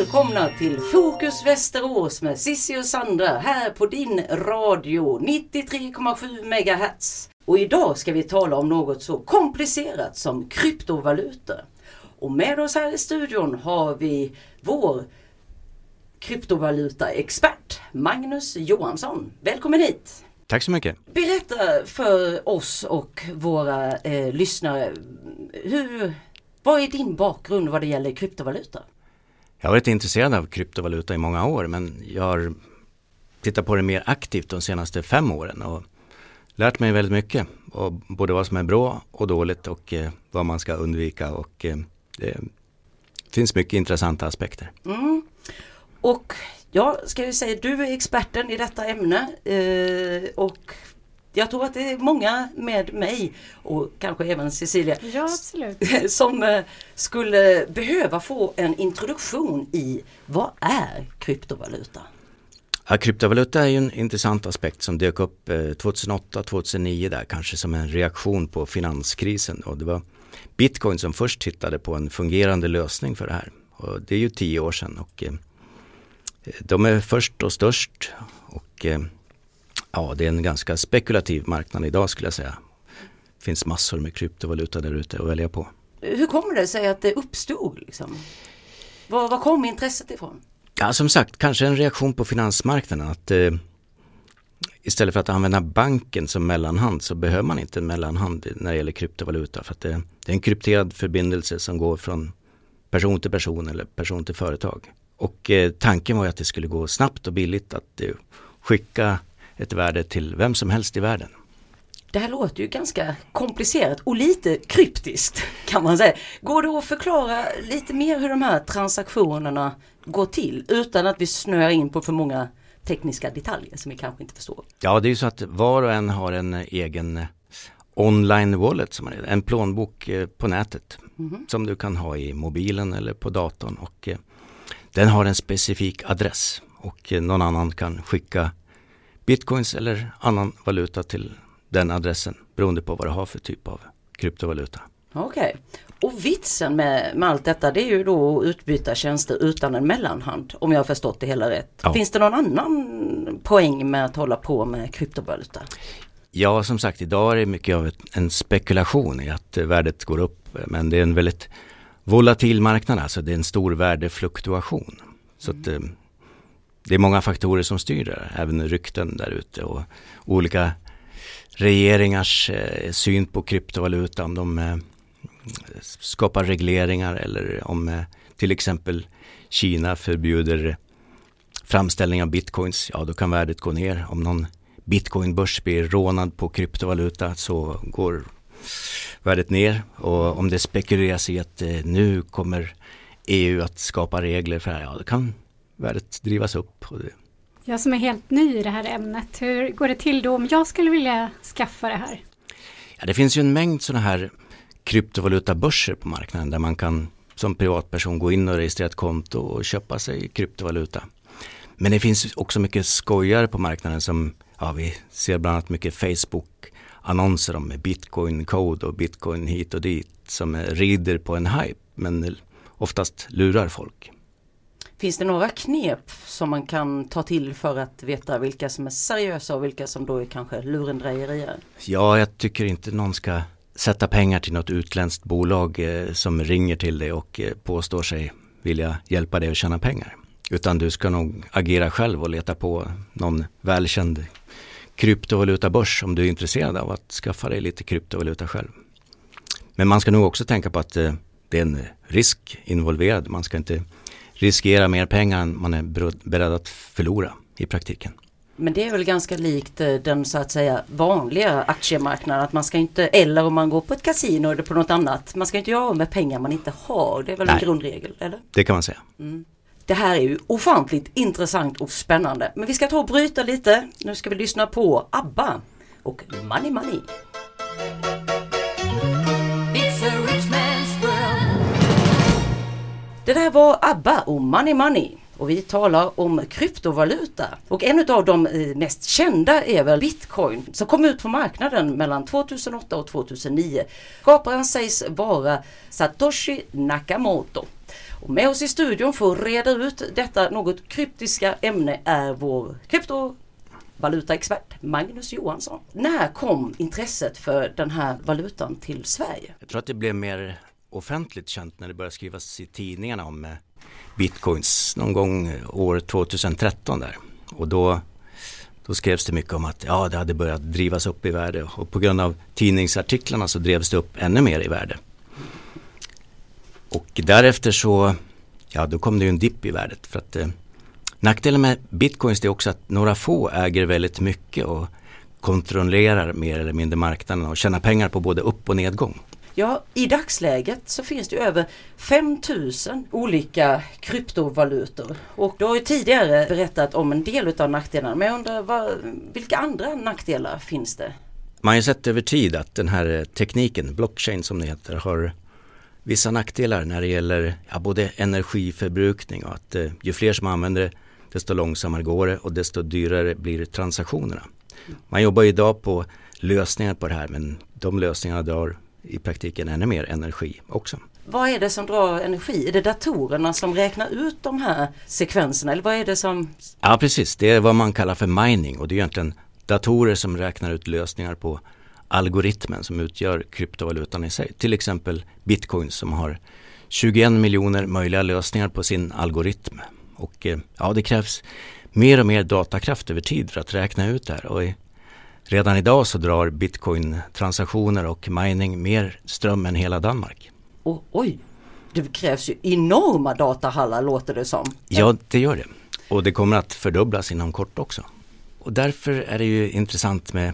välkomna till Fokus Västerås med Sissi och Sandra här på din radio 93,7 MHz. Och idag ska vi tala om något så komplicerat som kryptovalutor. Och med oss här i studion har vi vår kryptovalutaexpert Magnus Johansson. Välkommen hit! Tack så mycket! Berätta för oss och våra eh, lyssnare, hur, vad är din bakgrund vad det gäller kryptovaluta? Jag har varit intresserad av kryptovaluta i många år men jag har tittat på det mer aktivt de senaste fem åren och lärt mig väldigt mycket. Och både vad som är bra och dåligt och eh, vad man ska undvika och eh, det finns mycket intressanta aspekter. Mm. Och ja, ska vi säga, du är experten i detta ämne eh, och jag tror att det är många med mig och kanske även Cecilia ja, som eh, skulle behöva få en introduktion i vad är kryptovaluta? Ja, kryptovaluta är ju en intressant aspekt som dök upp 2008-2009 där kanske som en reaktion på finanskrisen och det var Bitcoin som först tittade på en fungerande lösning för det här. Och det är ju tio år sedan och eh, de är först och störst och eh, ja, det är en ganska spekulativ marknad idag skulle jag säga. Det finns massor med kryptovaluta där ute att välja på. Hur kommer det sig att det uppstod? Liksom? Var, var kom intresset ifrån? Ja, som sagt, kanske en reaktion på finansmarknaden. Att eh, Istället för att använda banken som mellanhand så behöver man inte en mellanhand när det gäller kryptovaluta. För att det, det är en krypterad förbindelse som går från person till person eller person till företag. Och eh, tanken var ju att det skulle gå snabbt och billigt att eh, skicka ett värde till vem som helst i världen. Det här låter ju ganska komplicerat och lite kryptiskt kan man säga. Går det att förklara lite mer hur de här transaktionerna går till utan att vi snöar in på för många tekniska detaljer som vi kanske inte förstår? Ja, det är ju så att var och en har en egen online wallet, som man är, en plånbok eh, på nätet mm -hmm. som du kan ha i mobilen eller på datorn och eh, den har en specifik adress och eh, någon annan kan skicka bitcoins eller annan valuta till den adressen beroende på vad du har för typ av kryptovaluta. Okej. Okay. Och vitsen med, med allt detta det är ju då att utbyta tjänster utan en mellanhand om jag har förstått det hela rätt. Ja. Finns det någon annan poäng med att hålla på med kryptovaluta? Ja, som sagt idag är det mycket av en spekulation i att värdet går upp men det är en väldigt volatil marknad, alltså det är en stor värdefluktuation. Så att, mm det är många faktorer som styr det, även rykten där ute och olika regeringars eh, syn på kryptovaluta, om de eh, skapar regleringar eller om eh, till exempel Kina förbjuder framställning av bitcoins, ja då kan värdet gå ner. Om någon bitcoinbörs blir rånad på kryptovaluta så går värdet ner och om det spekuleras i att eh, nu kommer EU att skapa regler för det här, ja då kan värdet drivas upp. Jag som är helt ny i det här ämnet, hur går det till då om jag skulle vilja skaffa det här? Ja, det finns ju en mängd sådana här kryptovalutabörser på marknaden där man kan som privatperson gå in och registrera ett konto och köpa sig kryptovaluta. Men det finns också mycket skojare på marknaden som, ja vi ser bland annat mycket Facebook annonser om bitcoin code och bitcoin hit och dit som rider på en hype men oftast lurar folk. Finns det några knep som man kan ta till för att veta vilka som är seriösa och vilka som då är kanske lurendrejerier? Ja, jag tycker inte någon ska sätta pengar till något utländskt bolag eh, som ringer till dig och eh, påstår sig vilja hjälpa dig att tjäna pengar. Utan du ska nog agera själv och leta på någon välkänd kryptovalutabörs om du är intresserad av att skaffa dig lite kryptovaluta själv. Men man ska nog också tänka på att eh, det är en risk involverad. Man ska inte riskera mer pengar än man är beredd att förlora i praktiken. Men det är väl ganska likt eh, den så att säga vanliga aktiemarknaden att man ska inte, eller om man går på ett kasino eller på något annat, man ska inte göra av med pengar man inte har. Det är väl Nej, en grundregel, eller? Det kan man säga. Mm. Det här är ju ofantligt intressant och spännande. Men vi ska ta och bryta lite. Nu ska vi lyssna på ABBA och Money Money. Det där var ABBA och Money Money och vi talar om kryptovaluta. Och en av de eh, mest kända är väl Bitcoin som kom ut på marknaden mellan 2008 och 2009. Skaparen sägs vara Satoshi Nakamoto. Och med oss i studion för att reda ut detta något kryptiska ämne är vår kryptovalutaexpert Magnus Johansson. När kom intresset för den här valutan till Sverige? Jag tror att det blev mer offentligt känt när det började skrivas i tidningarna om eh, bitcoins någon gång eh, år 2013 där. Och då, då skrevs det mycket om att ja, det hade börjat drivas upp i värde och på grund av tidningsartiklarna så drevs det upp ännu mer i värde. Och därefter så, ja då kom det ju en dipp i värdet för att eh, nackdelen med bitcoins är också att några få äger väldigt mycket och kontrollerar mer eller mindre marknaden och tjänar pengar på både upp och nedgång. Ja, i dagsläget så finns det över 5000 olika kryptovalutor. Och du har ju tidigare berättat om en del av nackdelarna. Men jag undrar, vad, vilka andra nackdelar finns det? Man har ju sett över tid att den här tekniken, blockchain som det heter, har vissa nackdelar när det gäller ja, både energiförbrukning och att eh, ju fler som använder det desto långsammare går det och desto dyrare blir transaktionerna. Man jobbar idag på lösningar på det här men de lösningarna drar i praktiken ännu mer energi också. Vad är det som drar energi? Är det datorerna som räknar ut de här sekvenserna eller vad är det som? Ja precis, det är vad man kallar för mining och det är egentligen datorer som räknar ut lösningar på algoritmen som utgör kryptovalutan i sig. Till exempel bitcoin som har 21 miljoner möjliga lösningar på sin algoritm. Och eh, ja, det krävs mer och mer datakraft över tid för att räkna ut det här. Och redan idag så drar bitcoin-transaktioner och mining mer ström än hela Danmark. Oh, oj, det krävs ju enorma datahallar låter det som. Ja, det gör det. Och det kommer att fördubblas inom kort också. Och därför är det ju intressant med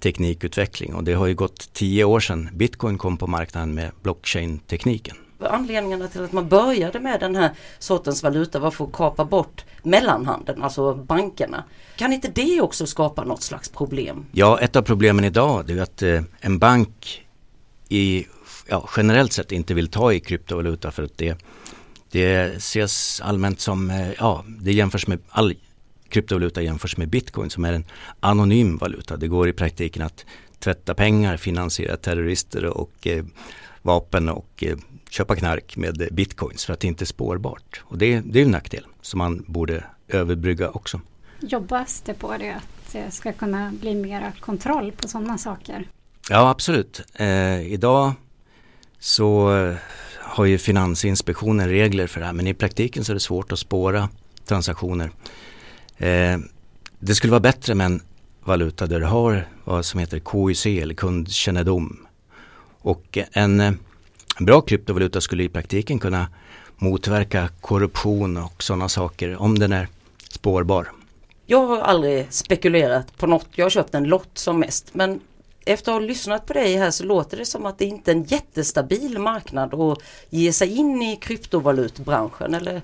teknikutveckling och det har ju gått tio år sedan bitcoin kom på marknaden med blockchain-tekniken. Anledningarna till att man började med den här sortens valuta var för att kapa bort mellanhandeln, alltså bankerna. Kan inte det också skapa något slags problem? Ja, ett av problemen idag är att eh, en bank i, ja, generellt sett inte vill ta i kryptovaluta för att det, det ses allmänt som, eh, ja, det jämförs med all kryptovaluta jämförs med bitcoin som är en anonym valuta. Det går i praktiken att tvätta pengar, finansiera terrorister och eh, vapen och eh, köpa knark med bitcoins för att det inte är spårbart. Och det, det är en nackdel som man borde överbrygga också. Jobbas det på det att det ska kunna bli mera kontroll på sådana saker? Ja absolut. Eh, idag så har ju Finansinspektionen regler för det här men i praktiken så är det svårt att spåra transaktioner. Eh, det skulle vara bättre med en valuta där du har vad som heter KYC eller kundkännedom. Och en, en bra kryptovaluta skulle i praktiken kunna motverka korruption och sådana saker om den är spårbar. Jag har aldrig spekulerat på något. Jag har köpt en lott som mest. Men efter att ha lyssnat på dig här så låter det som att det inte är en jättestabil marknad att ge sig in i kryptovalutbranschen eller?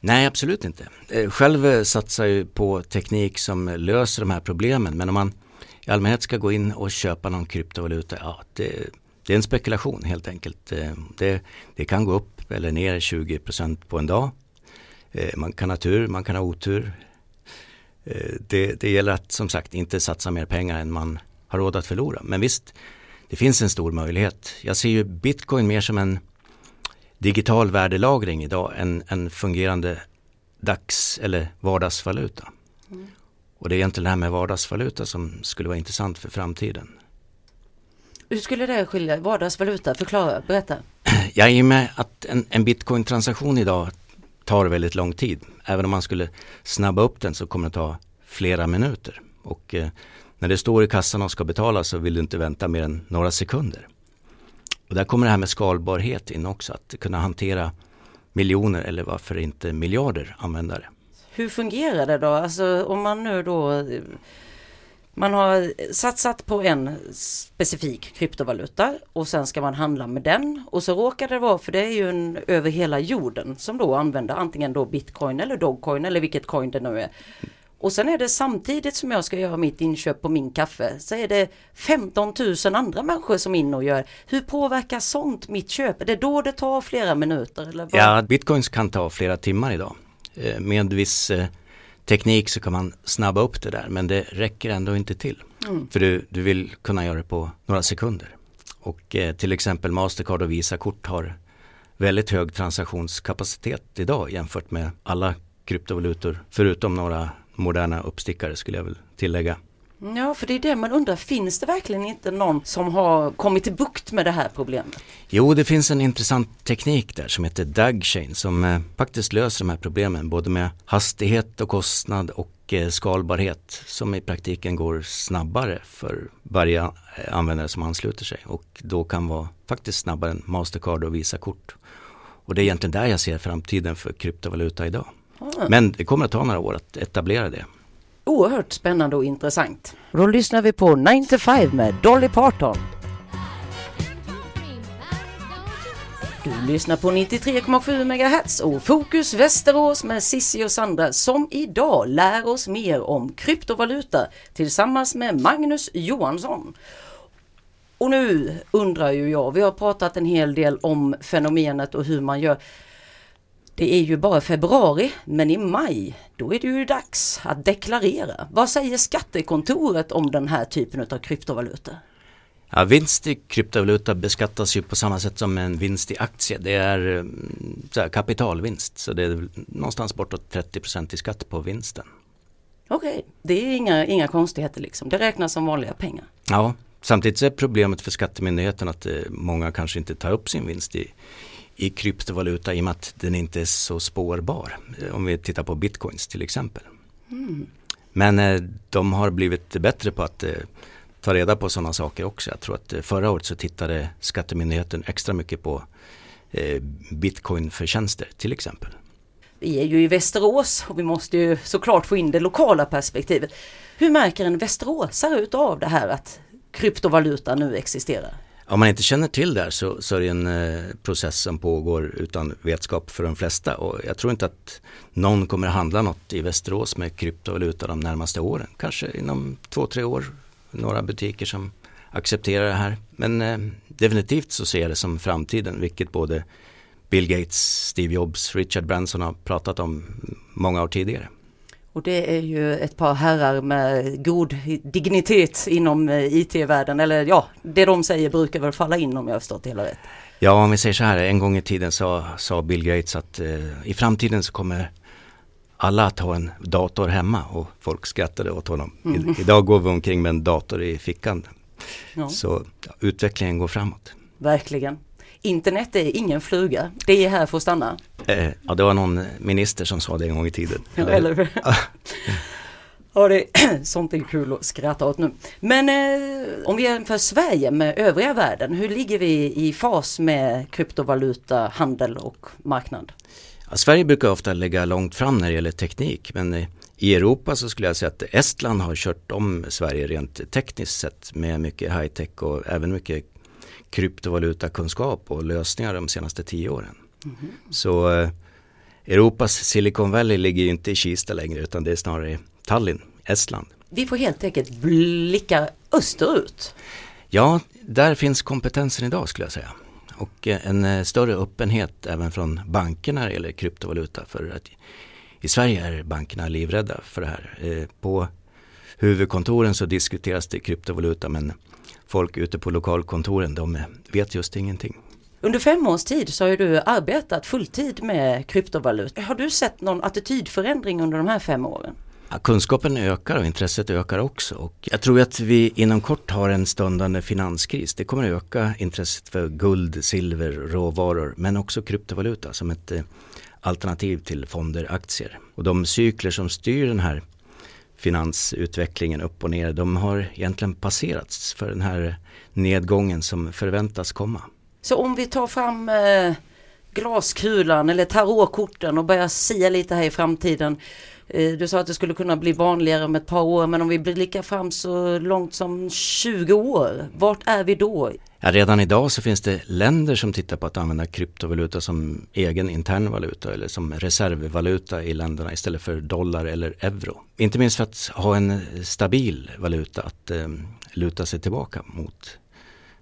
Nej, absolut inte. Eh, själv eh, satsar jag på teknik som löser de här problemen. Men om man i allmänhet ska gå in och köpa någon kryptovaluta, ja, det, det är en spekulation helt enkelt. Eh, det, det kan gå upp eller ner 20% på en dag. Man kan ha tur, man kan ha otur. Det, det gäller att som sagt inte satsa mer pengar än man har råd att förlora. Men visst, det finns en stor möjlighet. Jag ser ju bitcoin mer som en digital värdelagring idag än en fungerande dags eller vardagsvaluta. Mm. Och det är egentligen det här med vardagsvaluta som skulle vara intressant för framtiden. Hur skulle det skilja vardagsvaluta? Förklara, berätta. Ja, i och med att en, en bitcoin-transaktion idag tar väldigt lång tid. Även om man skulle snabba upp den så kommer det ta flera minuter. Och eh, när det står i kassan och ska betalas så vill du inte vänta mer än några sekunder. Och där kommer det här med skalbarhet in också, att kunna hantera miljoner eller varför inte miljarder användare. Hur fungerar det då? Alltså om man nu då man har satsat på en specifik kryptovaluta och sen ska man handla med den och så råkar det vara, för det är ju en över hela jorden som då använder antingen då bitcoin eller dogcoin eller vilket coin det nu är. Och sen är det samtidigt som jag ska göra mitt inköp på min kaffe så är det 15 000 andra människor som är inne och gör. Hur påverkar sånt mitt köp? Är det då det tar flera minuter? Eller vad? Ja, bitcoins kan ta flera timmar idag. Med viss eh, eh teknik så kan man snabba upp det där men det räcker ändå inte till. Mm. För du, du vill kunna göra det på några sekunder. Och eh, till exempel Mastercard och Visa-kort har väldigt hög transaktionskapacitet idag jämfört med alla kryptovalutor förutom några moderna uppstickare skulle jag väl tillägga. Ja, för det är det man undrar, finns det verkligen inte någon som har kommit till bukt med det här problemet? Jo, det finns en intressant teknik där som heter DAG-chain som eh, faktiskt löser de här problemen både med hastighet och kostnad och eh, skalbarhet som i praktiken går snabbare för varje eh, användare som ansluter sig och då kan vara faktiskt snabbare än Mastercard och Visa-kort. Och det är egentligen där jag ser framtiden för kryptovaluta idag. Ah. Men det kommer att ta några år att etablera det oerhört spännande och intressant. Då lyssnar vi på 9 to 5 med Dolly Parton. Du lyssnar på 93,7 MHz och Fokus Västerås med Sissi och Sandra som idag lär oss mer om kryptovaluta tillsammans med Magnus Johansson. Och nu undrar ju jag, vi har pratat en hel del om fenomenet och hur man gör. Det är ju bara februari, men i maj då är det ju dags att deklarera. Vad säger skattekontoret om den här typen av kryptovalutor? Ja, vinst i kryptovaluta beskattas ju på samma sätt som en vinst i aktie. Det är mm, så här, kapitalvinst så det är någonstans bortåt 30 i skatt på vinsten. Okej, okay. det är inga, inga konstigheter liksom. Det räknas som vanliga pengar. Ja, samtidigt är problemet för skattemyndigheten att eh, många kanske inte tar upp sin vinst i, i kryptovaluta i och med att den inte är så spårbar. Om vi tittar på bitcoins till exempel. Mm. Men eh, de har blivit bättre på att eh, ta reda på sådana saker också. Jag tror att eh, förra året så tittade Skattemyndigheten extra mycket på eh, bitcoinförtjänster till exempel. Vi är ju i Västerås och vi måste ju såklart få in det lokala perspektivet. Hur märker en västeråsare utav det här att kryptovaluta nu existerar? Om man inte känner till det här så, så är det en eh, process som pågår utan vetskap för de flesta och jag tror inte att någon kommer att handla något i Västerås med kryptovaluta de närmaste åren. Kanske inom två, tre år, några butiker som accepterar det här. Men eh, definitivt så ser jag det som framtiden, vilket både Bill Gates, Steve Jobs, Richard Branson har pratat om många år tidigare. Och det är ju ett par herrar med god dignitet inom eh, IT-världen. Eller ja, det de säger brukar väl falla in om jag har förstått det hela rätt. Ja, om vi säger så här, en gång i tiden sa, sa Bill Gates att eh, i framtiden så kommer alla att ha en dator hemma och folk skrattade åt honom. Mm. I, idag går vi omkring med en dator i fickan. Ja. Så ja, utvecklingen går framåt. Verkligen. Internet är ingen fluga, det är här för att stanna. Eh, ja, det var någon minister som sa det en gång i tiden. Eller hur? Ja, det, sånt är kul att skratta åt nu. Men eh, om vi jämför Sverige med övriga världen, hur ligger vi i fas med kryptovaluta, handel och marknad? Ja, Sverige brukar ofta ligga långt fram när det gäller teknik, men eh, i Europa så skulle jag säga att Estland har kört om Sverige rent tekniskt sett med mycket high tech och även mycket kryptovalutakunskap och lösningar de senaste tio åren. Mm. Så eh, Europas Silicon Valley ligger ju inte i Kista längre utan det är snarare Tallinn, Estland. Vi får helt enkelt blicka österut. Ja, där finns kompetensen idag skulle jag säga. Och eh, en eh, större öppenhet även från bankerna när det gäller kryptovaluta. För att I Sverige är bankerna livrädda för det här. På huvudkontoren så diskuteras det kryptovaluta men folk ute på lokalkontoren de vet just ingenting. Under fem års tid så har du arbetat fulltid med kryptovaluta. Har du sett någon attitydförändring under de här fem åren? Ja, kunskapen ökar och intresset ökar också. Och jag tror att vi inom kort har en stundande finanskris. Det kommer att öka intresset för guld, silver, råvaror men också kryptovaluta som ett eh, alternativ till fonder, aktier. Och de cykler som styr den här finansutvecklingen upp och ner, de har egentligen passerats för den här nedgången som förväntas komma. Så om vi tar fram eh, glaskulan eller tarotkorten och börjar sia lite här i framtiden. Eh, du sa att det skulle kunna bli vanligare om ett par år men om vi blickar fram så långt som 20 år, vart är vi då? Ja, redan idag så finns det länder som tittar på att använda kryptovaluta som egen intern valuta eller som reservvaluta i länderna istället för dollar eller euro. Inte minst för att ha en stabil valuta att eh, luta sig tillbaka mot.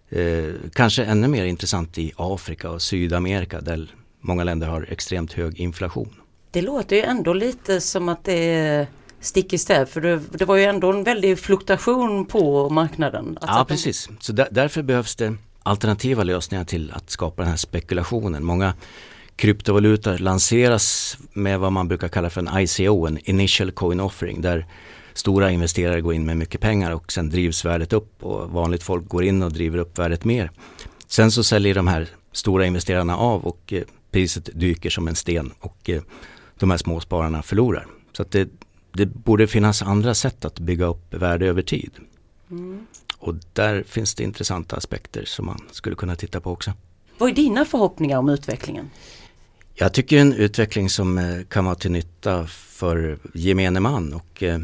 Eh, kanske ännu mer intressant i Afrika och Sydamerika där många länder har extremt hög inflation. Det låter ju ändå lite som att det är stick i stäv för det, det, var ju ändå en väldig fluktuation på marknaden. Ja precis, så där, därför behövs det alternativa lösningar till att skapa den här spekulationen. Många kryptovalutor lanseras med vad man brukar kalla för en ICO, en initial coin offering, där stora investerare går in med mycket pengar och sen drivs värdet upp och vanligt folk går in och driver upp värdet mer. Sen så säljer de här stora investerarna av och eh, priset dyker som en sten och eh, de här småspararna förlorar. Så att det, det borde finnas andra sätt att bygga upp värde över tid. Mm. Och där finns det intressanta aspekter som man skulle kunna titta på också. Vad är dina förhoppningar om utvecklingen? Jag tycker en utveckling som eh, kan vara till nytta för gemene man och eh,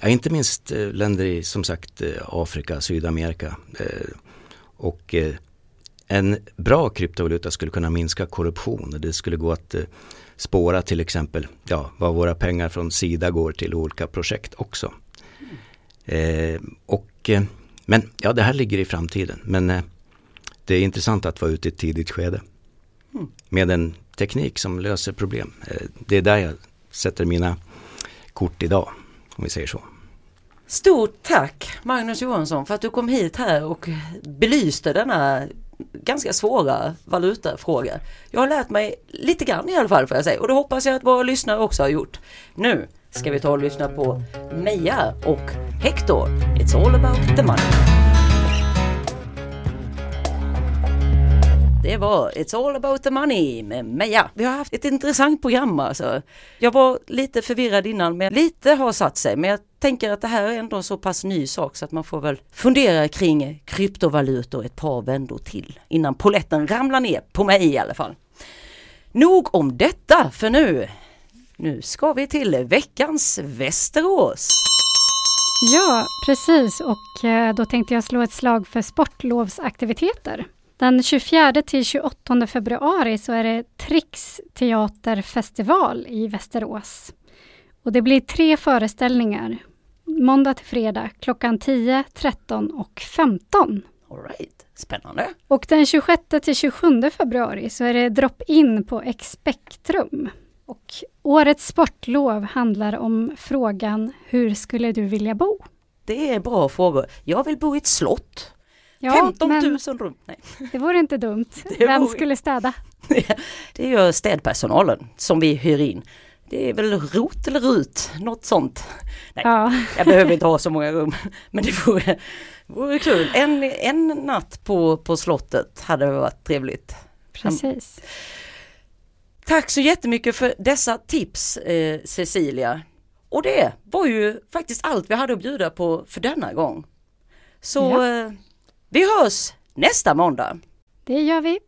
ja, inte minst eh, länder i som sagt Afrika, Sydamerika och en bra kryptovaluta skulle kunna minska korruption. Det skulle gå att spåra till exempel ja, vad våra pengar från Sida går till olika projekt också. Mm. och, men ja, det här ligger i framtiden. Men det är intressant att vara ute i ett tidigt skede. Mm. Med en teknik som löser problem. Eh, det är där jag sätter mina kort idag, om vi säger så. Stort tack Magnus Johansson för att du kom hit här och belyste denna ganska svåra valutafrågor. Jag har lärt mig lite grann i alla fall får jag säga och det hoppas jag att våra lyssnare också har gjort. Nu ska vi ta och lyssna på Meja och Hector. It's all about the money. Det var It's all about the money med Meja. Vi har haft ett intressant program alltså. Jag var lite förvirrad innan men lite har satt sig. Men jag tänker att det här är ändå en så pass ny sak så att man får väl fundera kring kryptovalutor ett par vändor till innan poletten ramlar ner på mig i alla fall. Nog om detta för nu. Nu ska vi till veckans Västerås. Ja, precis och eh, då tänkte jag slå ett slag för sportlovsaktiviteter. Den 24 till 28 februari så är det Trix teaterfestival i Västerås. Och det blir tre föreställningar. Måndag till fredag klockan 10, 13 och 15. All right. Spännande. Och den 26 till 27 februari så är det drop-in på Expektrum. Och årets sportlov handlar om frågan Hur skulle du vilja bo? Det är bra frågor. Jag vill bo i ett slott. Ja, 15 000 rum. Nej. Det vore inte dumt. Det Vem vore... skulle städa? det gör städpersonalen som vi hyr in. Det är väl ROT eller RUT, något sånt. Nej, ja. jag behöver inte ha så många rum. Men det vore, vore kul. En, en natt på, på slottet hade varit trevligt. Precis. Tack så jättemycket för dessa tips eh, Cecilia. Och det var ju faktiskt allt vi hade att bjuda på för denna gång. Så ja. eh, vi hörs nästa måndag. Det gör vi.